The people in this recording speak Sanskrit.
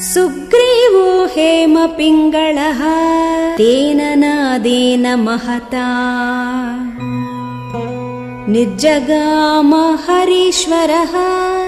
सुग्रीवो हेमपिङ्गळः तेन नादेन महता। निर्जगाम हरीश्वरः।